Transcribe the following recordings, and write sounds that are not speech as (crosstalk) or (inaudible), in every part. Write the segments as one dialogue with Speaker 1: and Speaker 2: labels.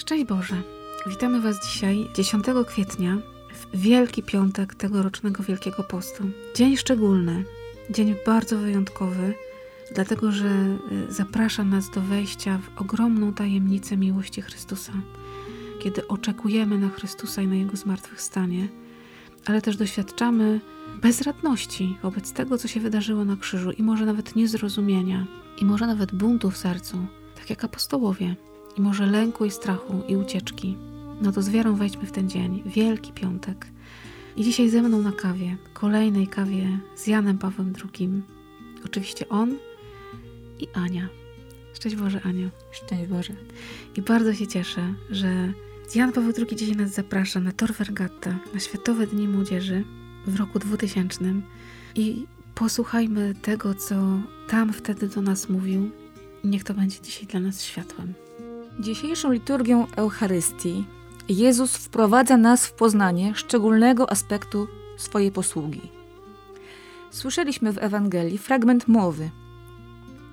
Speaker 1: Szczęść Boże! Witamy Was dzisiaj 10 kwietnia, w Wielki Piątek tegorocznego Wielkiego Postu. Dzień szczególny, dzień bardzo wyjątkowy, dlatego że y, zaprasza nas do wejścia w ogromną tajemnicę miłości Chrystusa, kiedy oczekujemy na Chrystusa i na Jego zmartwychwstanie, ale też doświadczamy bezradności wobec tego, co się wydarzyło na krzyżu i może nawet niezrozumienia, i może nawet buntu w sercu, tak jak apostołowie i może lęku i strachu i ucieczki. No to z wiarą wejdźmy w ten dzień, Wielki Piątek. I dzisiaj ze mną na kawie, kolejnej kawie z Janem Pawłem II. Oczywiście on i Ania. Szczęść Boże, Aniu.
Speaker 2: Szczęść Boże.
Speaker 1: I bardzo się cieszę, że Jan Paweł II dzisiaj nas zaprasza na Tor Vergata, na Światowe Dni Młodzieży w roku 2000 i posłuchajmy tego, co tam wtedy do nas mówił. Niech to będzie dzisiaj dla nas światłem.
Speaker 2: Dzisiejszą liturgią Eucharystii Jezus wprowadza nas w poznanie szczególnego aspektu swojej posługi. Słyszeliśmy w Ewangelii fragment mowy,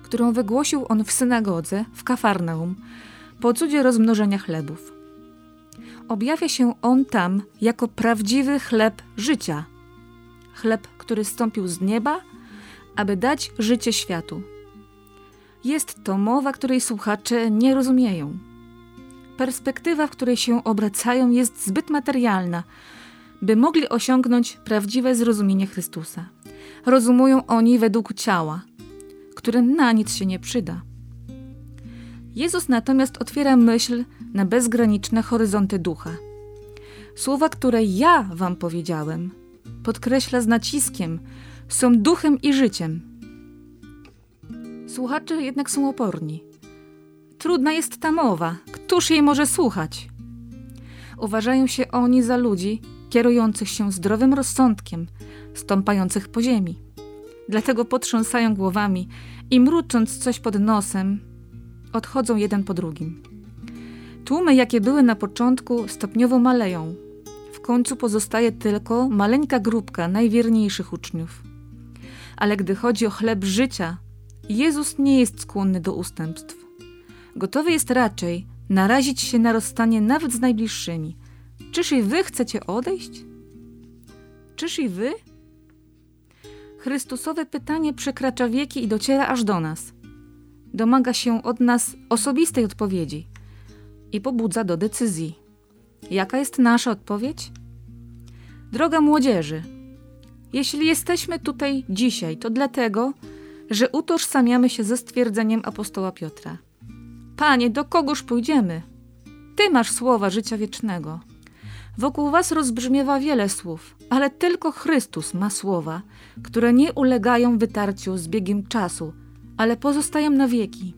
Speaker 2: którą wygłosił on w synagodze w Kafarnaum po cudzie rozmnożenia chlebów. Objawia się on tam jako prawdziwy chleb życia. Chleb, który stąpił z nieba, aby dać życie światu. Jest to mowa, której słuchacze nie rozumieją. Perspektywa, w której się obracają, jest zbyt materialna, by mogli osiągnąć prawdziwe zrozumienie Chrystusa. Rozumują oni według ciała, które na nic się nie przyda. Jezus natomiast otwiera myśl na bezgraniczne horyzonty ducha. Słowa, które ja wam powiedziałem, podkreśla z naciskiem, są duchem i życiem. Słuchacze jednak są oporni. Trudna jest ta mowa, któż jej może słuchać? Uważają się oni za ludzi kierujących się zdrowym rozsądkiem, stąpających po ziemi. Dlatego potrząsają głowami i mrucząc coś pod nosem, odchodzą jeden po drugim. Tłumy, jakie były na początku, stopniowo maleją. W końcu pozostaje tylko maleńka grupka najwierniejszych uczniów. Ale gdy chodzi o chleb życia, Jezus nie jest skłonny do ustępstw. Gotowy jest raczej narazić się na rozstanie nawet z najbliższymi. Czyż i wy chcecie odejść? Czyż i wy? Chrystusowe pytanie przekracza wieki i dociera aż do nas. Domaga się od nas osobistej odpowiedzi i pobudza do decyzji. Jaka jest nasza odpowiedź? Droga młodzieży, jeśli jesteśmy tutaj dzisiaj, to dlatego, że utożsamiamy się ze stwierdzeniem apostoła Piotra. Panie, do kogoż pójdziemy? Ty masz słowa życia wiecznego. Wokół was rozbrzmiewa wiele słów, ale tylko Chrystus ma słowa, które nie ulegają wytarciu z biegiem czasu, ale pozostają na wieki.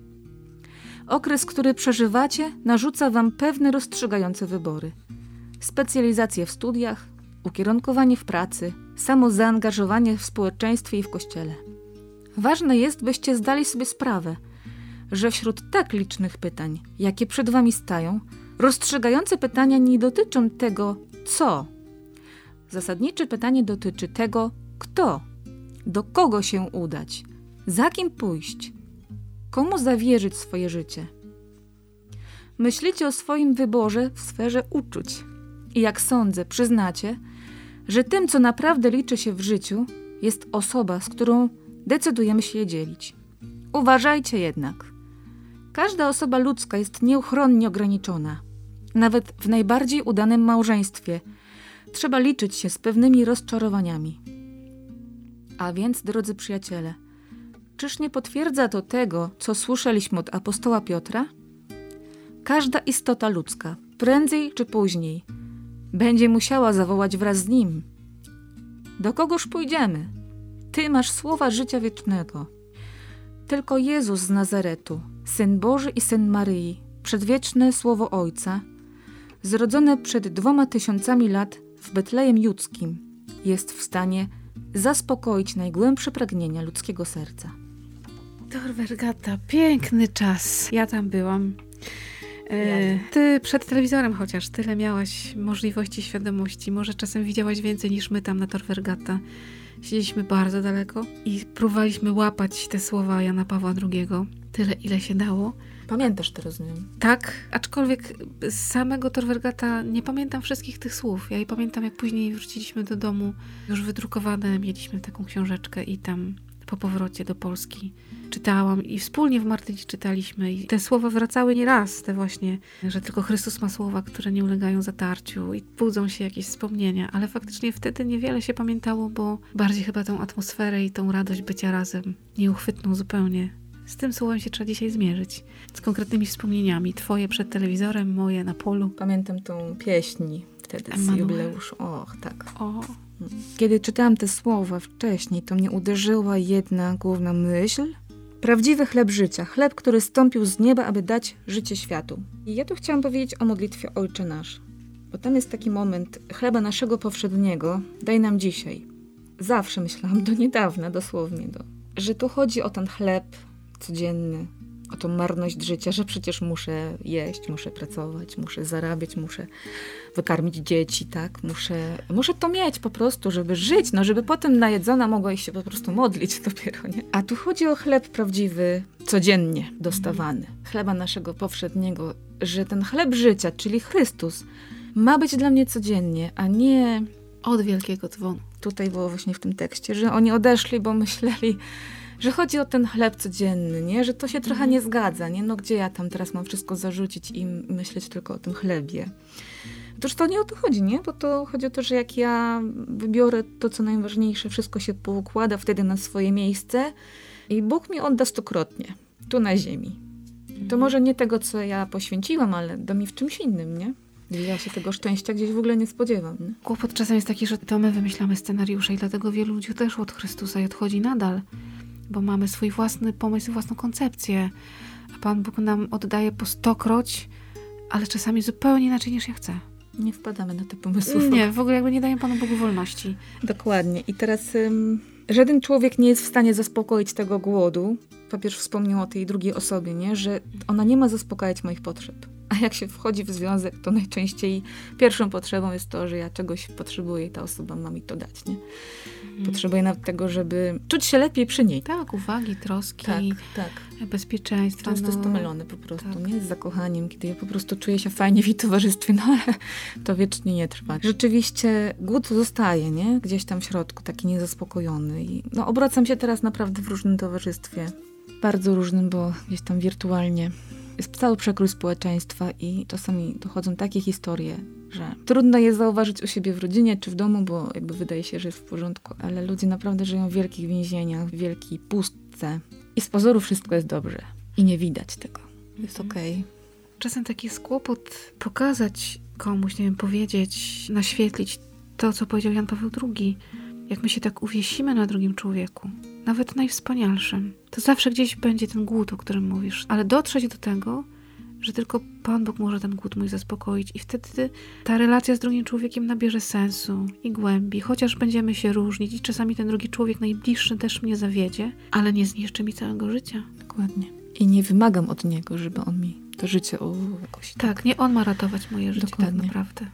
Speaker 2: Okres, który przeżywacie, narzuca wam pewne rozstrzygające wybory. Specjalizacje w studiach, ukierunkowanie w pracy, samozaangażowanie w społeczeństwie i w kościele. Ważne jest, byście zdali sobie sprawę, że wśród tak licznych pytań, jakie przed wami stają, rozstrzygające pytania nie dotyczą tego, co. Zasadnicze pytanie dotyczy tego, kto, do kogo się udać, za kim pójść, komu zawierzyć swoje życie. Myślicie o swoim wyborze w sferze uczuć i jak sądzę, przyznacie, że tym, co naprawdę liczy się w życiu, jest osoba, z którą decydujemy się je dzielić. Uważajcie jednak. Każda osoba ludzka jest nieuchronnie ograniczona. Nawet w najbardziej udanym małżeństwie trzeba liczyć się z pewnymi rozczarowaniami. A więc, drodzy przyjaciele, czyż nie potwierdza to tego, co słyszeliśmy od apostoła Piotra? Każda istota ludzka, prędzej czy później, będzie musiała zawołać wraz z nim: Do kogoż pójdziemy? Ty masz słowa życia wiecznego. Tylko Jezus z Nazaretu, Syn Boży i Syn Maryi, przedwieczne Słowo Ojca, zrodzone przed dwoma tysiącami lat w Betlejem Judzkim, jest w stanie zaspokoić najgłębsze pragnienia ludzkiego serca.
Speaker 1: Tor Vergata, piękny czas. Ja tam byłam. E, ty przed telewizorem chociaż tyle miałaś możliwości, świadomości. Może czasem widziałaś więcej niż my tam na Tor Vergata. Siedzieliśmy bardzo daleko i próbowaliśmy łapać te słowa Jana Pawła II, tyle ile się dało.
Speaker 2: Pamiętasz to, rozumiem?
Speaker 1: Tak, aczkolwiek z samego Torwergata nie pamiętam wszystkich tych słów. Ja je pamiętam, jak później wróciliśmy do domu, już wydrukowane, mieliśmy taką książeczkę i tam po powrocie do Polski czytałam i wspólnie w Martyni czytaliśmy i te słowa wracały nieraz, te właśnie, że tylko Chrystus ma słowa, które nie ulegają zatarciu i budzą się jakieś wspomnienia, ale faktycznie wtedy niewiele się pamiętało, bo bardziej chyba tą atmosferę i tą radość bycia razem, nieuchwytną zupełnie. Z tym słowem się trzeba dzisiaj zmierzyć. Z konkretnymi wspomnieniami. Twoje przed telewizorem, moje na polu.
Speaker 2: Pamiętam tą pieśń wtedy z
Speaker 1: Emanuel.
Speaker 2: jubileuszu. Och, tak.
Speaker 1: O,
Speaker 2: Kiedy czytałam te słowa wcześniej, to mnie uderzyła jedna główna myśl. Prawdziwy chleb życia, chleb, który stąpił z nieba, aby dać życie światu. I ja tu chciałam powiedzieć o modlitwie Ojcze Nasz. Bo tam jest taki moment chleba naszego powszedniego, daj nam dzisiaj. Zawsze myślałam, do niedawna dosłownie, do, że tu chodzi o ten chleb codzienny, o tą marność życia, że przecież muszę jeść, muszę pracować, muszę zarabiać, muszę wykarmić dzieci, tak? Muszę, muszę to mieć po prostu, żeby żyć, no żeby potem najedzona mogła ich się po prostu modlić (laughs) dopiero, nie? A tu chodzi o chleb prawdziwy, codziennie dostawany. Chleba naszego powszedniego, że ten chleb życia, czyli Chrystus, ma być dla mnie codziennie, a nie
Speaker 1: od wielkiego dzwonu.
Speaker 2: tutaj było właśnie w tym tekście, że oni odeszli, bo myśleli, że chodzi o ten chleb codzienny, nie? Że to się trochę nie zgadza, nie? No gdzie ja tam teraz mam wszystko zarzucić i myśleć tylko o tym chlebie. Otóż to nie o to chodzi, nie? Bo to chodzi o to, że jak ja wybiorę to, co najważniejsze, wszystko się poukłada wtedy na swoje miejsce i Bóg mi odda stokrotnie, tu na ziemi. To może nie tego, co ja poświęciłam, ale da mi w czymś innym, nie? Ja się tego szczęścia gdzieś w ogóle nie spodziewam. Nie?
Speaker 1: Kłopot czasem jest taki, że to my wymyślamy scenariusze i dlatego wielu ludzi odeszło od Chrystusa i odchodzi nadal, bo mamy swój własny pomysł, własną koncepcję, a Pan Bóg nam oddaje po stokroć, ale czasami zupełnie inaczej niż ja chcę.
Speaker 2: Nie wpadamy na te pomysły.
Speaker 1: Nie, w ogóle jakby nie daję Panu Bogu wolności.
Speaker 2: Dokładnie. I teraz ym, żaden człowiek nie jest w stanie zaspokoić tego głodu. Papież wspomniał o tej drugiej osobie, nie? że ona nie ma zaspokajać moich potrzeb. A jak się wchodzi w związek, to najczęściej pierwszą potrzebą jest to, że ja czegoś potrzebuję i ta osoba ma mi to dać. Nie? Potrzebuję nawet tego, żeby czuć się lepiej przy niej.
Speaker 1: Tak, uwagi, troski,
Speaker 2: Tak, tak.
Speaker 1: bezpieczeństwa.
Speaker 2: Często
Speaker 1: no.
Speaker 2: jest to mylone po prostu,
Speaker 1: tak.
Speaker 2: nie? Z zakochaniem, kiedy ja po prostu czuję się fajnie w jej towarzystwie, no ale to wiecznie nie trwa. Rzeczywiście głód zostaje, nie? Gdzieś tam w środku, taki niezaspokojony. I no obracam się teraz naprawdę w różnym towarzystwie. Bardzo różnym, bo gdzieś tam wirtualnie jest cały przekrój społeczeństwa i czasami dochodzą takie historie, że trudno je zauważyć u siebie w rodzinie czy w domu, bo jakby wydaje się, że jest w porządku, ale ludzie naprawdę żyją w wielkich więzieniach, w wielkiej pustce i z pozoru wszystko jest dobrze i nie widać tego. Jest okej.
Speaker 1: Czasem taki jest kłopot pokazać komuś, nie wiem, powiedzieć, naświetlić to, co powiedział Jan Paweł II. Jak my się tak uwiesimy na drugim człowieku, nawet najwspanialszym, to zawsze gdzieś będzie ten głód, o którym mówisz. Ale dotrzeć do tego, że tylko Pan Bóg może ten głód mój zaspokoić i wtedy ta relacja z drugim człowiekiem nabierze sensu i głębi, chociaż będziemy się różnić i czasami ten drugi człowiek najbliższy też mnie zawiedzie, ale nie zniszczy mi całego życia.
Speaker 2: Dokładnie. I nie wymagam od niego, żeby on mi to życie o, jakoś
Speaker 1: Tak, nie on ma ratować moje życie
Speaker 2: Dokładnie.
Speaker 1: tak naprawdę.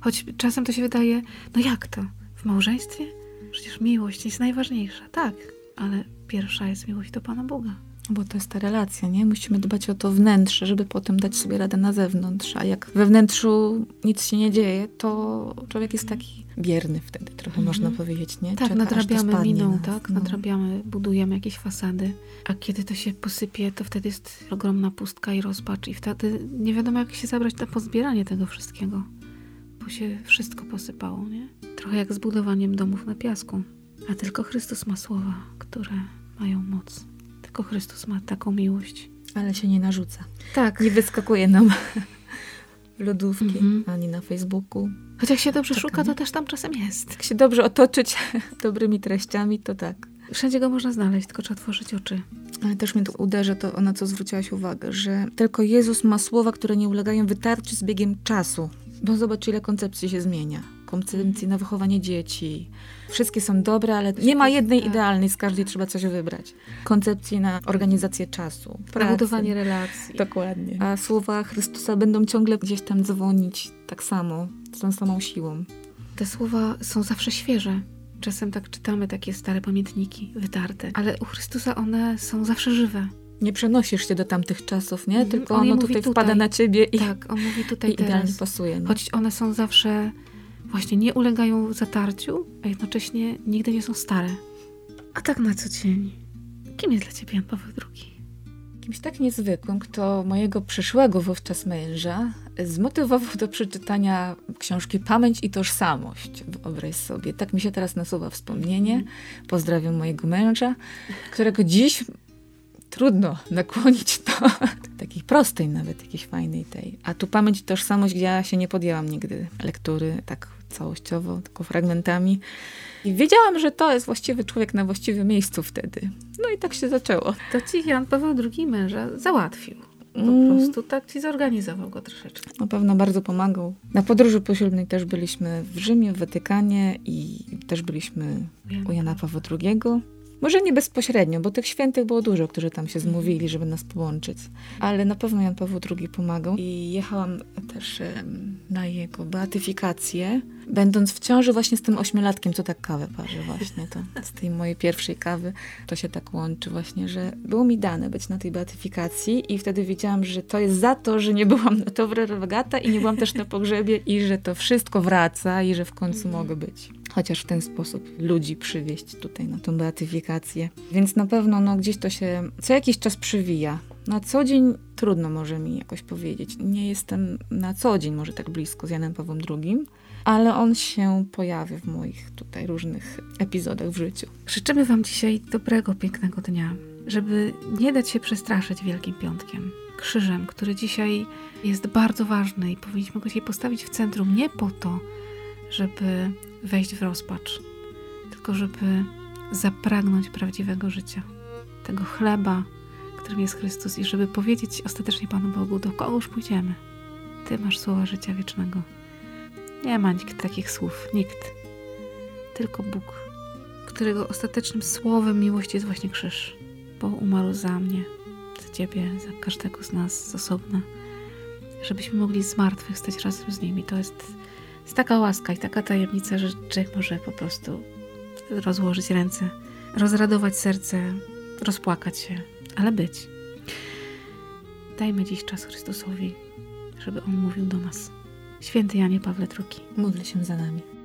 Speaker 1: Choć czasem to się wydaje, no jak to? W małżeństwie? Przecież miłość jest najważniejsza. Tak, ale pierwsza jest miłość do Pana Boga.
Speaker 2: Bo to jest ta relacja, nie? Musimy dbać o to wnętrze, żeby potem dać sobie radę na zewnątrz. A jak we wnętrzu nic się nie dzieje, to człowiek jest taki bierny wtedy, trochę
Speaker 1: Mhm.
Speaker 2: można powiedzieć, nie?
Speaker 1: Tak,
Speaker 2: Czeka,
Speaker 1: nadrabiamy miną,
Speaker 2: nas,
Speaker 1: tak?
Speaker 2: no.
Speaker 1: Nadrabiamy, budujemy jakieś fasady. A kiedy to się posypie, to wtedy jest ogromna pustka i rozpacz. I wtedy nie wiadomo, jak się zabrać na pozbieranie tego wszystkiego. Bo się wszystko posypało, nie? Trochę jak z budowaniem domów na piasku. A tylko Chrystus ma słowa, które mają moc. Tylko Chrystus ma taką miłość.
Speaker 2: Ale się nie narzuca.
Speaker 1: Tak.
Speaker 2: Nie wyskakuje nam w (laughs) lodówki,
Speaker 1: Mhm.
Speaker 2: ani na Facebooku.
Speaker 1: Choć jak się dobrze
Speaker 2: Tak,
Speaker 1: szuka,
Speaker 2: nie?
Speaker 1: to też tam czasem jest.
Speaker 2: Jak się dobrze otoczyć (laughs) dobrymi treściami, to tak.
Speaker 1: Wszędzie go można znaleźć, tylko trzeba otworzyć oczy.
Speaker 2: Ale też mnie tu uderza to, na co zwróciłaś uwagę, że tylko Jezus ma słowa, które nie ulegają wytarciu z biegiem czasu. Bo zobacz, ile koncepcji się zmienia. Koncepcji na wychowanie dzieci. Wszystkie są dobre, ale nie ma jednej
Speaker 1: Tak.
Speaker 2: idealnej, z każdej trzeba coś wybrać. Koncepcji na organizację czasu.
Speaker 1: Na budowanie relacji.
Speaker 2: Dokładnie. A słowa Chrystusa będą ciągle gdzieś tam dzwonić tak samo, z tą samą siłą.
Speaker 1: Te słowa są zawsze świeże. Czasem tak czytamy takie stare pamiętniki, wytarte, ale u Chrystusa one są zawsze żywe.
Speaker 2: Nie przenosisz się do tamtych czasów, nie?
Speaker 1: Mhm,
Speaker 2: Tylko
Speaker 1: on
Speaker 2: ono tutaj,
Speaker 1: tutaj.
Speaker 2: wpada na ciebie i,
Speaker 1: Tak, on mówi tutaj
Speaker 2: i idealnie pasuje. Nie?
Speaker 1: Choć one są zawsze, właśnie nie ulegają zatarciu, a jednocześnie nigdy nie są stare. A tak na co dzień, kim jest dla ciebie Jan Paweł II?
Speaker 2: Kimś tak niezwykłym, kto mojego przyszłego wówczas męża zmotywował do przeczytania książki Pamięć i Tożsamość. Wyobraź sobie. Tak mi się teraz nasuwa wspomnienie. Pozdrawiam mojego męża, którego dziś trudno nakłonić do (laughs) takiej prostej nawet, jakiejś fajnej tej. A tu Pamięć i Tożsamość, gdzie ja się nie podjęłam nigdy lektury tak całościowo, tylko fragmentami. I wiedziałam, że to jest właściwy człowiek na właściwym miejscu wtedy. No i tak się zaczęło.
Speaker 1: To ci Jan Paweł II męża załatwił. Po
Speaker 2: Mm.
Speaker 1: prostu tak ci zorganizował go troszeczkę.
Speaker 2: Na pewno bardzo pomagał. Na podróży poślubnej też byliśmy w Rzymie, w Watykanie i też byliśmy u Jana Pawła II. Może nie bezpośrednio, bo tych świętych było dużo, którzy tam się zmówili, żeby nas połączyć. Ale na pewno Jan Paweł II pomagał. I jechałam też na jego beatyfikację, będąc w ciąży właśnie z tym ośmiolatkiem, co tak kawę parzy właśnie. To z tej mojej pierwszej kawy to się tak łączy właśnie, że było mi dane być na tej beatyfikacji i wtedy wiedziałam, że to jest za to, że nie byłam na Towre Regata i nie byłam też na pogrzebie i że to wszystko wraca i że w końcu mogę być. Chociaż w ten sposób ludzi przywieźć tutaj na tą beatyfikację. Więc na pewno no, gdzieś to się co jakiś czas przywija. Na co dzień trudno może mi jakoś powiedzieć. Nie jestem na co dzień może tak blisko z Janem Pawłem II, ale on się pojawia w moich tutaj różnych epizodach w życiu.
Speaker 1: Życzymy Wam dzisiaj dobrego, pięknego dnia, żeby nie dać się przestraszyć Wielkim Piątkiem, krzyżem, który dzisiaj jest bardzo ważny i powinniśmy go dzisiaj postawić w centrum nie po to, żeby wejść w rozpacz, tylko żeby zapragnąć prawdziwego życia, tego chleba, którym jest Chrystus i żeby powiedzieć ostatecznie Panu Bogu, do kogoż pójdziemy. Ty masz słowa życia wiecznego. Nie ma nikt takich słów, nikt. Tylko Bóg, którego ostatecznym słowem miłości jest właśnie krzyż, bo umarł za mnie, za Ciebie, za każdego z nas z osobna, żebyśmy mogli z martwych stać razem z nimi. To jest, jest taka łaska i taka tajemnica, że człowiek może po prostu rozłożyć ręce, rozradować serce, rozpłakać się, ale być. Dajmy dziś czas Chrystusowi, żeby On mówił do nas. Święty Janie Pawle II.
Speaker 2: Módl się za nami.